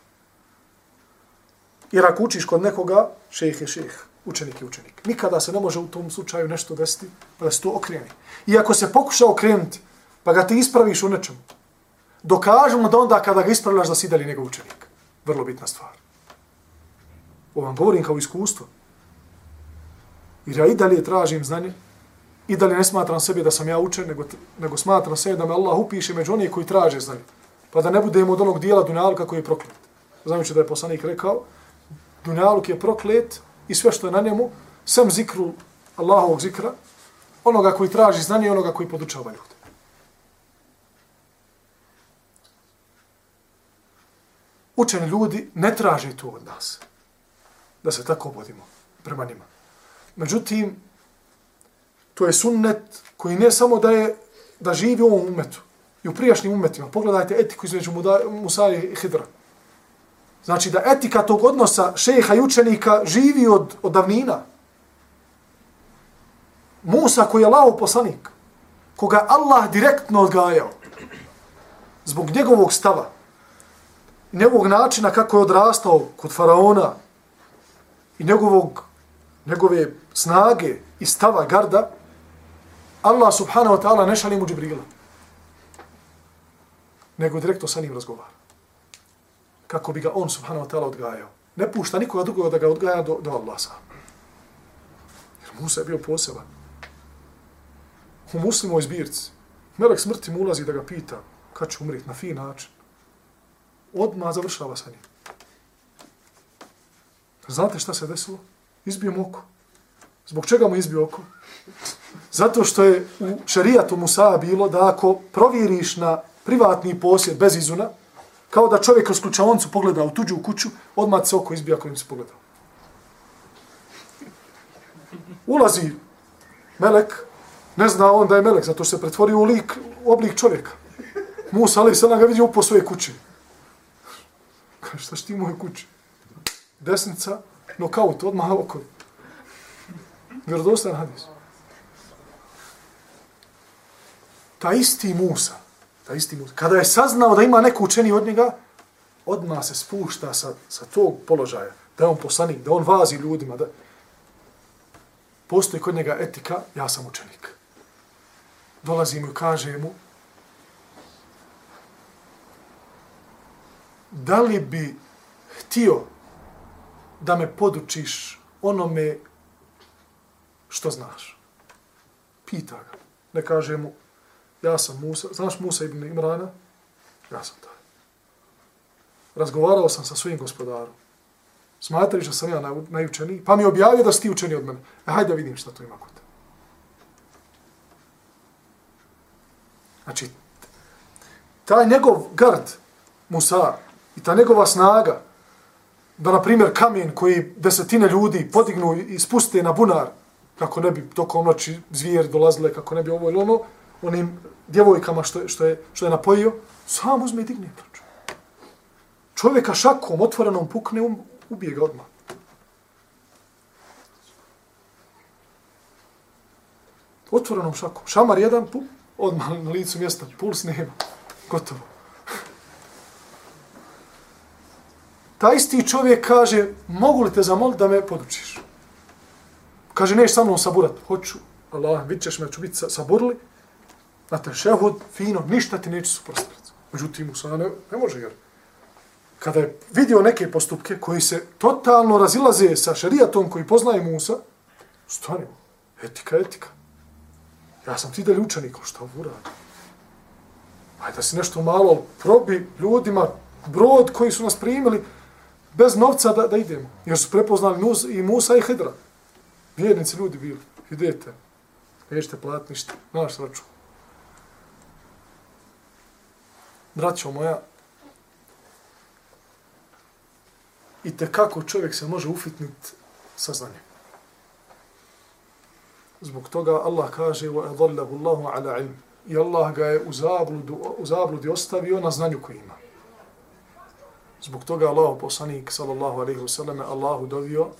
Jer ako učiš kod nekoga, šejh je šejh, učenik je učenik. Nikada se ne može u tom slučaju nešto desiti, pa da se to okreni. I ako se pokuša okrenuti, pa ga ti ispraviš u nečemu, dokažemo da onda kada ga ispravljaš da si dalje njegov učenik. Vrlo bitna stvar. Ovo vam govorim kao iskustvo. Jer ja i dalje tražim znanje, i dalje ne smatram sebe da sam ja učen, nego, nego smatram sebe da me Allah upiše među onih koji traže znanje. Pa da ne budemo od onog dijela Dunjaluka koji je proklet. Znajući da je poslanik rekao, Dunjaluk je proklet i sve što je na njemu, sem zikru Allahovog zikra, onoga koji traži znanje i onoga koji podučava ljude. Učeni ljudi ne traže to od nas. Da se tako obodimo prema njima. Međutim, to je sunnet koji ne samo da je da živi u ovom umetu i u prijašnjim umetima. Pogledajte etiku između Musa i Hidra. Znači da etika tog odnosa šeha i učenika živi od, od davnina. Musa koji je lao poslanik, koga Allah direktno odgajao, zbog njegovog stava, njegovog načina kako je odrastao kod faraona i njegovog njegove snage i stava garda, Allah subhanahu wa ta'ala ne šalje mu Džibrila. Nego direktno sa njim razgovara. Kako bi ga on subhanahu wa ta'ala odgajao. Ne pušta nikoga drugoga da ga odgaja do, do Allah sam. Jer Musa je bio poseban. U muslimovoj zbirci. Melek smrti mu ulazi da ga pita kad će umriti na fin način. Odmah završava sa njim. Znate šta se desilo? Izbio mu oko. Zbog čega mu izbio oko? Zato što je u šarijatu Musa bilo da ako provjeriš na privatni posjed bez izuna, kao da čovjek kroz ključavoncu pogleda u tuđu kuću, odmah se oko izbija kojim se pogledao. Ulazi melek, ne zna on da je melek, zato što se pretvorio u lik, u oblik čovjeka. Musa, ali sada ga vidi upo svoje kuće. Kaže, šta šti moje kući? Desnica, nokaut, odmah oko. Vjerodostan hadis. Ta isti Musa, ta isti Musa, kada je saznao da ima neko učeni od njega, odmah se spušta sa, sa tog položaja, da je on poslanik, da on vazi ljudima, da postoji kod njega etika, ja sam učenik. Dolazi mu i kaže mu, da li bi htio da me podučiš onome što znaš? Pita ga. Ne kaže mu, ja sam Musa, znaš Musa ibn Imrana? Ja sam taj. Razgovarao sam sa svojim gospodarom. Smatriš da sam ja najučeniji? Pa mi objavio da si ti učeni od mene. E, hajde da vidim šta to ima kod te. Znači, taj njegov gard, Musa, i ta njegova snaga, da, na primjer, kamen koji desetine ljudi podignu i spuste na bunar, kako ne bi tokom noći zvijer dolazile, kako ne bi ovo ili ono, onim djevojkama što, što, je, što je napojio, sam uzme i digne. Čovjeka šakom otvorenom pukne, um, ubije ga odmah. Otvorenom šakom. Šamar jedan, pum, odmah na licu mjesta, puls nema. Gotovo. Ta isti čovjek kaže, mogu li te zamoliti da me podučiš? Kaže, neš sa mnom saburat. Hoću, Allah, vidit ćeš me, ću biti saburli. Znate, šehod, fino, ništa ti neće suprostaviti. Međutim, Musa ne, ne može, jer kada je vidio neke postupke koji se totalno razilaze sa šerijatom koji poznaje Musa, stvarno, etika, etika. Ja sam ti dalje učenik, šta uradi? Ajde da si nešto malo probi ljudima brod koji su nas primili bez novca da, da idemo. Jer su prepoznali Nus, i Musa i Hidra. Vjernici ljudi bili. Idete. Nećete platiti ništa. Naš račun. Braćo moja, i te kako čovjek se može ufitniti sa znanjem. Zbog toga Allah kaže وَأَضَلَّهُ اللَّهُ عَلَى عِلْمِ I Allah ga je u zabludu, u zabludi ostavio na znanju koji ima. Zbog toga Allah poslanik sallallahu alaihi wasallam Allahu dovio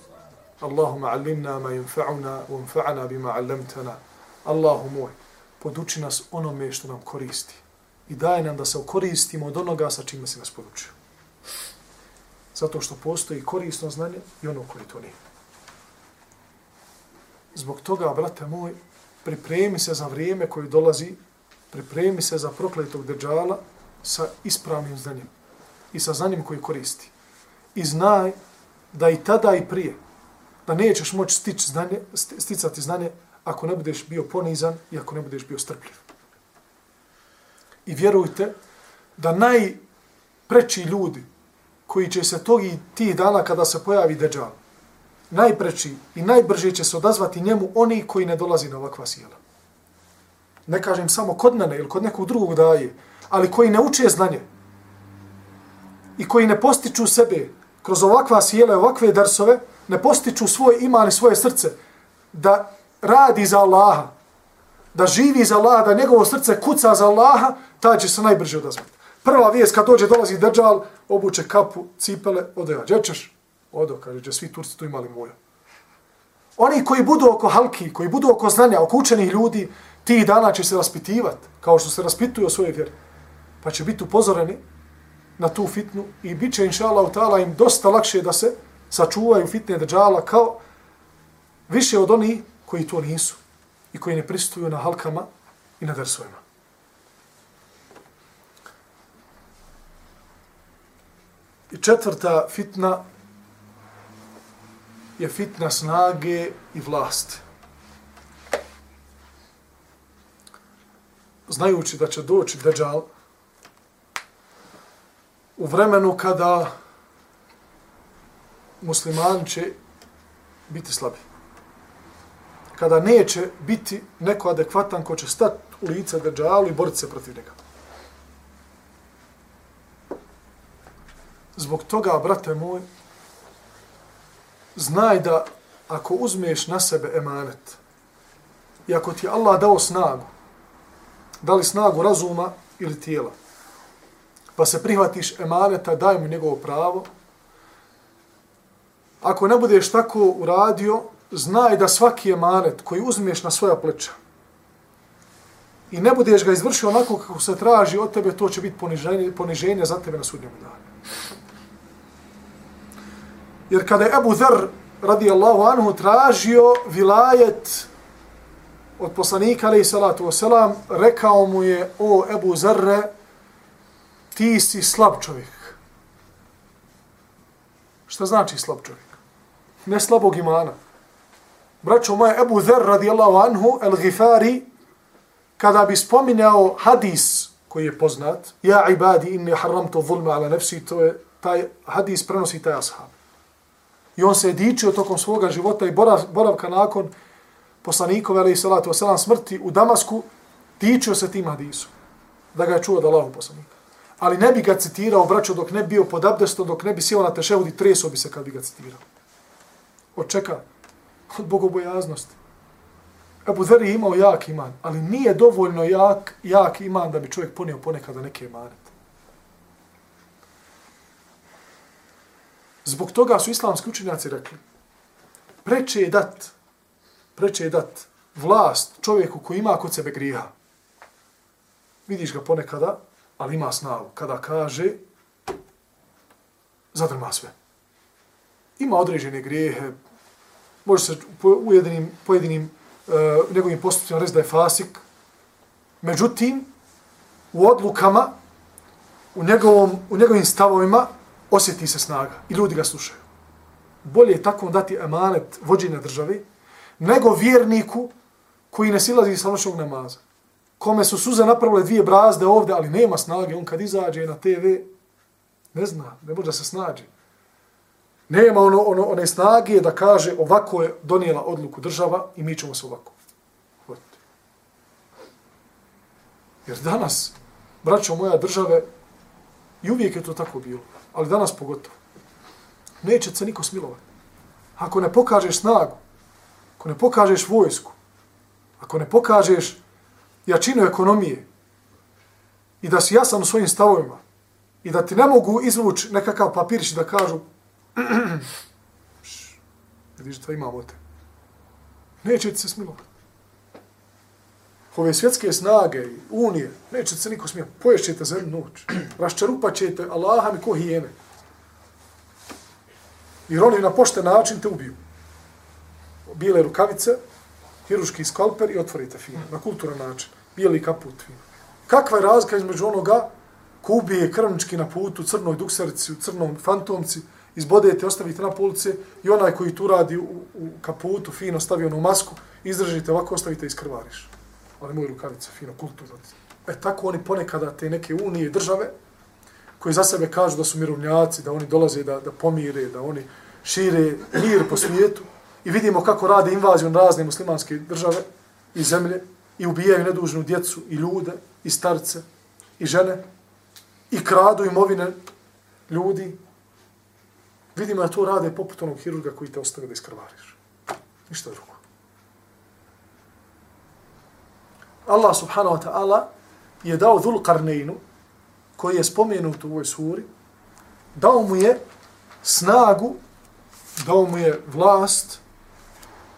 Allahumma allimna ma yunfa'una wa bima allamtana. Allahu moj, poduči nas onome što nam koristi. I daj nam da se koristimo od onoga sa čime se nas podučio. Zato što postoji korisno znanje i ono koje to nije. Zbog toga, brate moj, pripremi se za vrijeme koje dolazi, pripremi se za prokletog deđala sa ispravnim znanjem i sa znanjem koji koristi. I znaj da i tada i prije, da nećeš moći stići znanje, sticati znanje ako ne budeš bio ponizan i ako ne budeš bio strpljiv. I vjerujte da najpreći ljudi koji će se tog i tih dana kada se pojavi deđal, najpreći i najbrže će se odazvati njemu oni koji ne dolazi na ovakva sjela. Ne kažem samo kod mene ili kod nekog drugog daje, ali koji ne uče znanje i koji ne postiču sebe kroz ovakva sjela i ovakve darsove, ne postiču svoj iman i svoje srce da radi za Allaha, da živi za Allaha, da njegovo srce kuca za Allaha, taj će se najbrže odazvati. Prva vijest kad dođe, dolazi držal, obuče kapu, cipele, ode ja. Gdje ćeš? Odo, kaže, gdje svi Turci tu imali moja. Oni koji budu oko halki, koji budu oko znanja, oko učenih ljudi, ti dana će se raspitivati, kao što se raspituju o svojoj vjeri. Pa će biti upozoreni na tu fitnu i bit će inša Allah im dosta lakše da se sačuvaju fitne držala kao više od onih koji to nisu i koji ne pristuju na halkama i na dersovima. I četvrta fitna je fitna snage i vlasti. Znajući da će doći Dejjal, u vremenu kada musliman će biti slabi. Kada neće biti neko adekvatan ko će stati u lice Dejjalu i boriti se protiv njega. Zbog toga, brate moj, znaj da ako uzmeš na sebe emanet i ako ti Allah dao snagu, da li snagu razuma ili tijela, pa se prihvatiš emaneta, daj mu njegovo pravo, ako ne budeš tako uradio, znaj da svaki emanet koji uzmeš na svoja pleća i ne budeš ga izvršio onako kako se traži od tebe, to će biti poniženje, poniženje za tebe na sudnjem danu. Jer kada je Ebu Zer radijallahu anhu tražio vilajet od poslanika alaih salatu wasalam, rekao mu je, o Ebu Zerre, ti si slab čovjek. Šta znači slab čovjek? Ne slabog imana. Braćo moje, Ebu Zer radijallahu anhu, el Gifari, kada bi spominjao hadis koji je poznat, ja ibadi inni haramtu zulma ala nefsi, to je taj hadis prenosi taj ashab. I on se je dičio tokom svoga života i boravka nakon poslanikove, ali i salatu wasalam, smrti u Damasku, dičio se tim hadisom. Da ga je čuo da Allahu poslanika. Ali ne bi ga citirao, braćo, dok ne bio pod abdestom, dok ne bi sjeo na teševudi, i treso bi se kad bi ga citirao. Od čeka? Od bogobojaznosti. Ebu Zer je imao jak iman, ali nije dovoljno jak, jak iman da bi čovjek ponio ponekada neke manete. Zbog toga su islamski učenjaci rekli, preče je dat, preče je dat vlast čovjeku koji ima kod sebe griha. Vidiš ga ponekada, ali ima snagu. Kada kaže, zadrma sve. Ima određene grijehe, može se u jedinim, pojedinim uh, njegovim postupcima reći da je fasik. Međutim, u odlukama, u, njegovom, u njegovim stavovima, osjeti se snaga i ljudi ga slušaju. Bolje je tako dati emanet vođenja države nego vjerniku koji ne silazi sa noćnog namaza. Kome su suze napravile dvije brazde ovde, ali nema snage. On kad izađe na TV, ne zna, ne može da se snađe. Nema ono, ono, one snage da kaže ovako je donijela odluku država i mi ćemo se ovako. Jer danas, braćo moja države, i uvijek je to tako bilo ali danas pogotovo. Neće se niko smilovati. Ako ne pokažeš snagu, ako ne pokažeš vojsku, ako ne pokažeš jačinu ekonomije i da si jasan u svojim stavovima i da ti ne mogu izvući nekakav papirić da kažu (clears throat) vidiš da imamo te. Neće se smilovati. Ove svjetske snage i unije, neće se niko smijeti. Poješćete za jednu noć. (clears throat) Raščarupat ćete Allaha mi ko hijene. Jer oni na pošten način te ubiju. Bijele rukavice, hiruški skalper i otvorite fino. Na kulturan način. Bijeli kaput fino. Kakva je razlika između onoga ko ubije krvnički na putu, crnoj dukserici, u crnom fantomci, izbodete, ostavite na police i onaj koji tu radi u, u kaputu, fino stavi onu masku, izdržite ovako, ostavite i skrvariš ali moj rukavice, fino, kulturno. E tako oni ponekada te neke unije države, koji za sebe kažu da su mirovnjaci, da oni dolaze da, da pomire, da oni šire mir po svijetu i vidimo kako rade invaziju na razne muslimanske države i zemlje i ubijaju nedužnu djecu i ljude i starce i žene i kradu imovine ljudi. Vidimo da to rade poput onog hirurga koji te ostavlja da iskrvariš. Ništa drugo. Allah subhanahu wa ta'ala je dao dhul karneinu, koji je spomenut u ovoj suri, dao mu je snagu, dao mu je vlast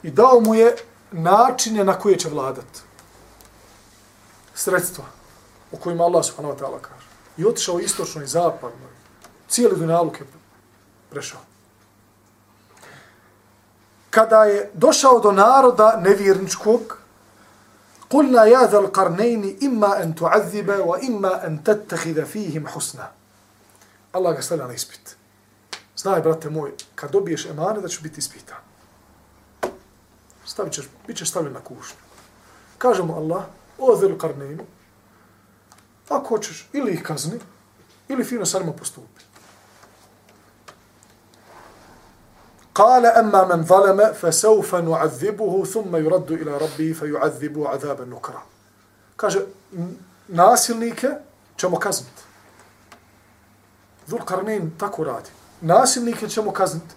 i dao mu je načine na koje će vladat. Sredstva o kojima Allah subhanahu wa ta'ala kaže. I otišao istočno i zapadno. Cijeli dunjaluk je prešao. Kada je došao do naroda nevjerničkog, قلنا يا ذا القرنين إما أن تعذب وإما أن تتخذ فيهم حسنا الله ga stavlja na ispit. Znaj, brate moj, kad dobiješ emane, da ćeš biti ispitan. Stavit ćeš, bit ćeš stavljen na kušnju. Kažemo Allah, o dhul karninu, Ako hoćeš, ili ih kazni, ili fino sa njima postupi. قال أما من ظلم فسوف نعذبه ثم يرد إلى ربه فيعذبه عذابا نكرا kaže nasilnike ćemo kazniti. Zulkarnin tako radi. Nasilnike ćemo kazniti.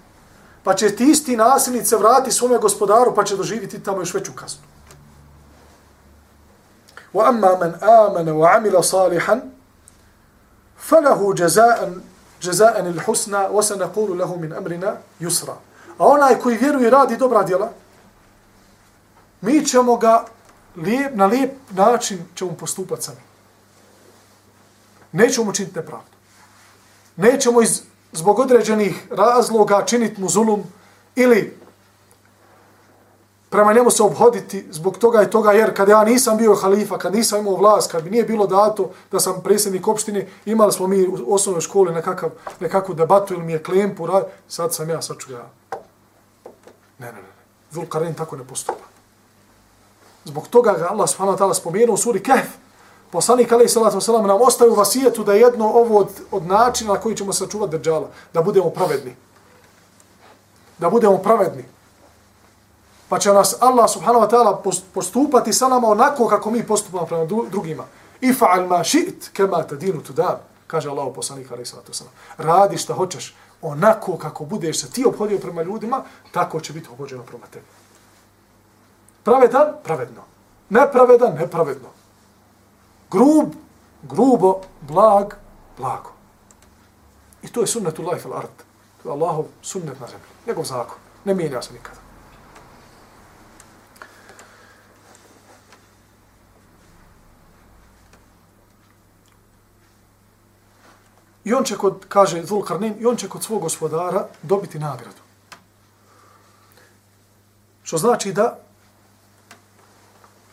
Pa će ti isti nasilnice vrati svome gospodaru pa će doživiti tamo još veću kaznu. وأما من آمن وعمل صالحا فله جزاء جزاء الحسنى وسنقول له من أمرنا يسرا A onaj koji vjeruje i radi dobra djela, mi ćemo ga lijep, na lijep način ćemo postupati sami. Nećemo mu činiti nepravdu. Nećemo iz, zbog određenih razloga činiti mu zulum ili prema njemu se obhoditi zbog toga i toga, jer kad ja nisam bio halifa, kad nisam imao vlast, kad bi nije bilo dato da sam predsjednik opštine, imali smo mi u osnovnoj školi nekakav, nekakvu debatu ili mi je klempu, sad sam ja, sad ću ja. Ne, ne, ne. Zulkarin tako ne postupa. Zbog toga ga Allah subhanahu wa ta'ala spomenuo u suri Kehf. Poslanik alaih salatu wasalam nam ostaju vasijetu da jedno ovo od, od načina na koji ćemo sačuvati držala, da budemo pravedni. Da budemo pravedni. Pa će nas Allah subhanahu wa ta'ala postupati sa nama onako kako mi postupamo prema drugima. I fa'al ma ši't kema tadinu tudab, kaže Allah poslanik alaih salatu wasalam. Radi šta hoćeš, onako kako budeš se ti obhodio prema ljudima, tako će biti obhođeno prema tebi. Pravedan? Pravedno. Nepravedan? Nepravedno. Grub? Grubo. Blag? Blago. I to je sunnetullahi life al-art. To je Allahov sunnet na zemlji. Njegov zakon. Ne mijenja se nikada. I on će kod, kaže Zulkarnin, i on će kod svog gospodara dobiti nagradu. Što znači da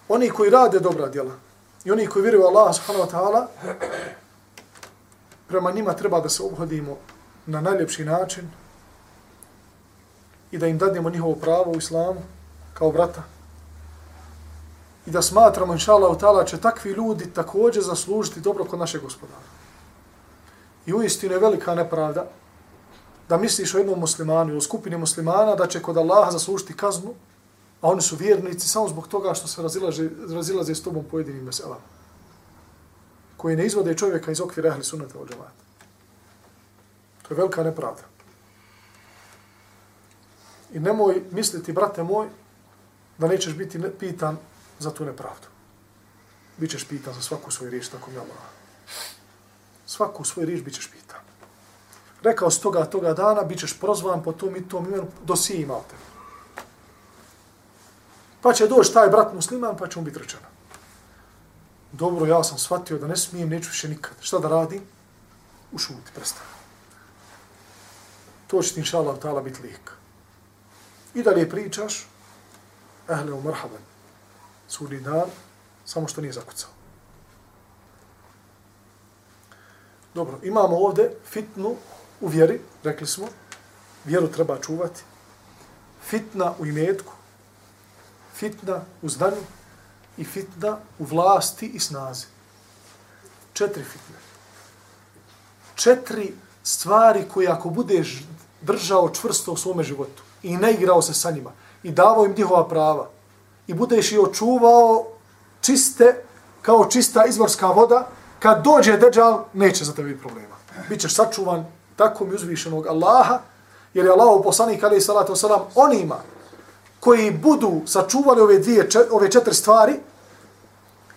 oni koji rade dobra djela i oni koji vjeruju Allah subhanahu wa ta'ala, prema njima treba da se obhodimo na najljepši način i da im dadnemo njihovo pravo u islamu kao brata. I da smatramo, inša Allah, ta'ala, će takvi ljudi također zaslužiti dobro kod našeg gospodara. I uistinu je velika nepravda da misliš o jednom muslimanu, o skupini muslimana, da će kod Allaha zaslužiti kaznu, a oni su vjernici samo zbog toga što se razilaze, razilaze s tobom pojedinim meselama, koji ne izvode čovjeka iz okvira ahli sunnata od džemata. To je velika nepravda. I nemoj misliti, brate moj, da nećeš biti pitan za tu nepravdu. Bićeš pitan za svaku svoju riječ, tako mi Allah svaku svoju riječ bićeš pitan. Rekao s toga, toga dana, bićeš prozvan po tom i tom imenu, do si imao tebe. Pa će doći taj brat musliman, pa će mu biti rečeno. Dobro, ja sam shvatio da ne smijem, neću više nikad. Šta da radim? Ušuti, prestani. To će ti, inša Allah, tala biti lijek. I dalje pričaš, ehle u marhaban, suri dan, samo što nije zakucao. Dobro, imamo ovde fitnu u vjeri, rekli smo, vjeru treba čuvati. Fitna u imetku, fitna u znanju i fitna u vlasti i snazi. Četiri fitne. Četiri stvari koje ako budeš držao čvrsto u svome životu i ne igrao se sa njima i davao im njihova prava i budeš i očuvao čiste, kao čista izvorska voda, kad dođe deđal, neće za tebi problema. Bićeš sačuvan tako mi uzvišenog Allaha, jer je Allah u poslanik alaih salatu wasalam onima koji budu sačuvali ove, dvije, ove četiri stvari,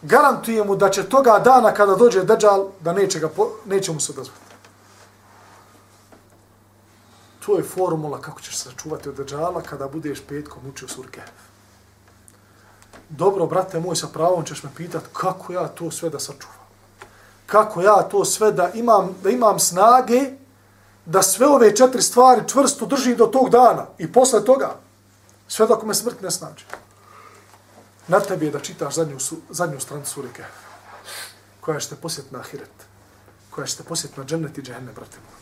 garantuje mu da će toga dana kada dođe Dejjal, da neće, ga, neće mu se odazvati. To je formula kako ćeš sačuvati od Dejjala kada budeš petkom učio surke. Dobro, brate moj, sa pravom ćeš me pitati kako ja to sve da sačuvam kako ja to sve da imam, da imam snage da sve ove četiri stvari čvrsto držim do tog dana i posle toga sve dok me smrt ne snađe. Na tebi je da čitaš zadnju, zadnju stranu surike koja ćete posjeti na ahiret, koja ćete posjeti na džennet i džehennem, brate moj.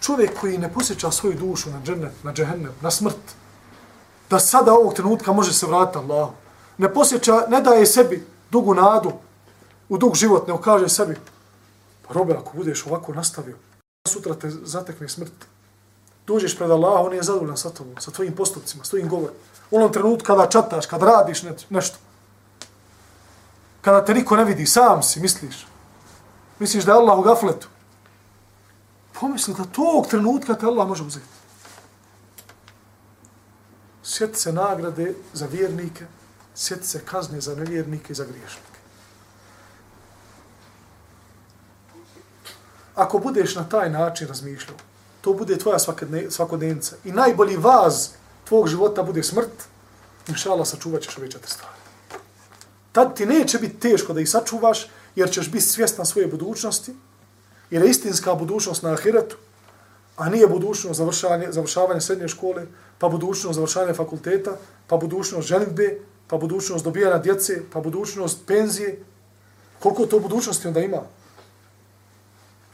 Čovjek koji ne posjeća svoju dušu na džennet, na džehennem, na smrt, da sada ovog trenutka može se vratiti Allah, ne posjeća, ne daje sebi dugu nadu, u dug život, ne kaže sebi, pa robe, ako budeš ovako nastavio, sutra te zatekne smrt. Dođeš pred Allah, on je zadovoljan sa tobom, sa tvojim postupcima, sa tvojim govorom. U onom trenutku kada čataš, kada radiš nešto, kada te niko ne vidi, sam si, misliš, misliš da je Allah u gafletu, pomisli da tog trenutka te Allah može uzeti. Sjeti se nagrade za vjernike, sjeti se kazne za nevjernike i za griješnike. Ako budeš na taj način razmišljao, to bude tvoja svakodnevnica i najbolji vaz tvog života bude smrt, inša Allah sačuvat ćeš ove četiri stvari. Tad ti neće biti teško da ih sačuvaš, jer ćeš biti svjestan svoje budućnosti, jer je istinska budućnost na ahiretu, a nije budućnost završavanje, završavanje srednje škole, pa budućnost završavanje fakulteta, pa budućnost ženitbe, pa budućnost dobijanja djece, pa budućnost penzije. Koliko to budućnosti onda ima?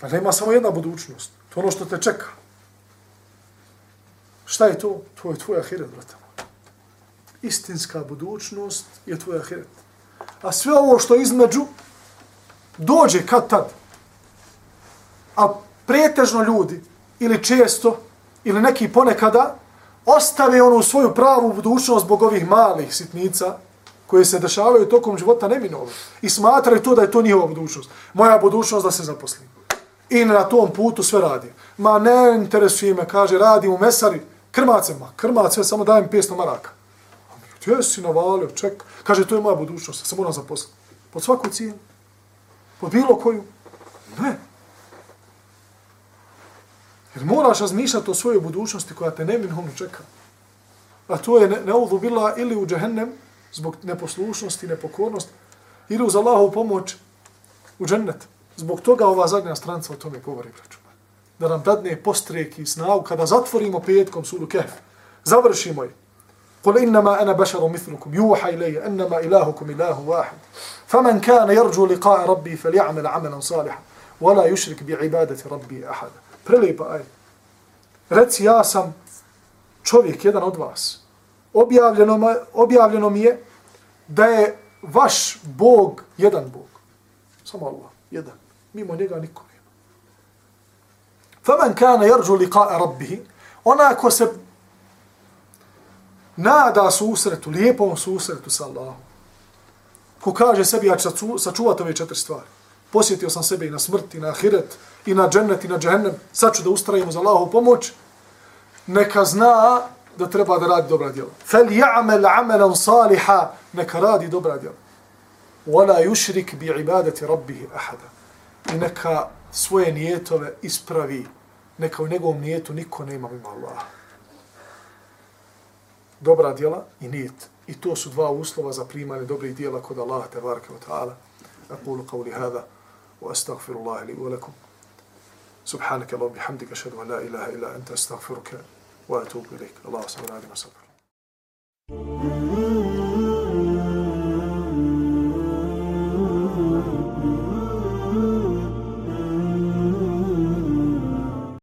Pa nema samo jedna budućnost. To ono što te čeka. Šta je to? To je tvoj ahiret, brate Istinska budućnost je tvoj ahiret. A sve ovo što između dođe kad tad. A pretežno ljudi, ili često, ili neki ponekada, ostave onu svoju pravu budućnost zbog ovih malih sitnica koje se dešavaju tokom života neminovno. I smatraju to da je to njihova budućnost. Moja budućnost da se zaposlim. I na tom putu sve radi. Ma ne interesuje me, kaže, radi u mesari, krmace, ma krmace, samo dajem 500 maraka. Gdje si navalio, ček, kaže, to je moja budućnost, se moram zaposliti. Pod svaku cijenu? Pod bilo koju? Ne. Jer moraš razmišljati o svojoj budućnosti koja te neminovno čeka. A to je neudu bila ili u džehennem zbog neposlušnosti, nepokornosti, ili uz Allahovu pomoć u džennet. Zbog toga ova zadnja stranca o tome govori, braću. Da nam dadne postrek i snagu kada zatvorimo petkom suru kef. Završimo je. قل إنما أنا بشر مثلكم يوحى إلي أنما إلهكم إله واحد فمن كان يرجو لقاء ربي فليعمل عملا صالحا ولا يشرك بعبادة ربي أحدا Prelijepa aj. Reci, ja sam čovjek, jedan od vas. Objavljeno, objavljeno mi je da je vaš Bog jedan Bog. Samo Allah, jedan. Mimo njega niko nema. Faman kana yarju liqa'a rabbih, ona ko se nada susretu, lijepom susretu sa Allahom, ko kaže sebi, ja ću sačuvati ove četiri stvari. Posjetio sam sebe i na smrt, i na ahiret, i na džennet, i na džehennem, Sad ću da ustrajimo za Allahovu pomoć. Neka zna da treba da radi dobra djela. Fel ja'mel amelan saliha, neka radi dobra djela. Wala yushrik bi ibadati rabbih ahada I neka svoje nijetove ispravi. Neka u njegovom nijetu niko ne ima mimo Allaha. Dobra djela i nijet. I to su dva uslova za primanje dobrih djela kod Allaha te baraka wa ta'ala. أقول قولي هذا وأستغفر الله لي ولكم سبحانك اللهم بحمدك أشهد أن لا إله إلا أنت أستغفرك وأتوب إليك الله صلى الله عليه وسلم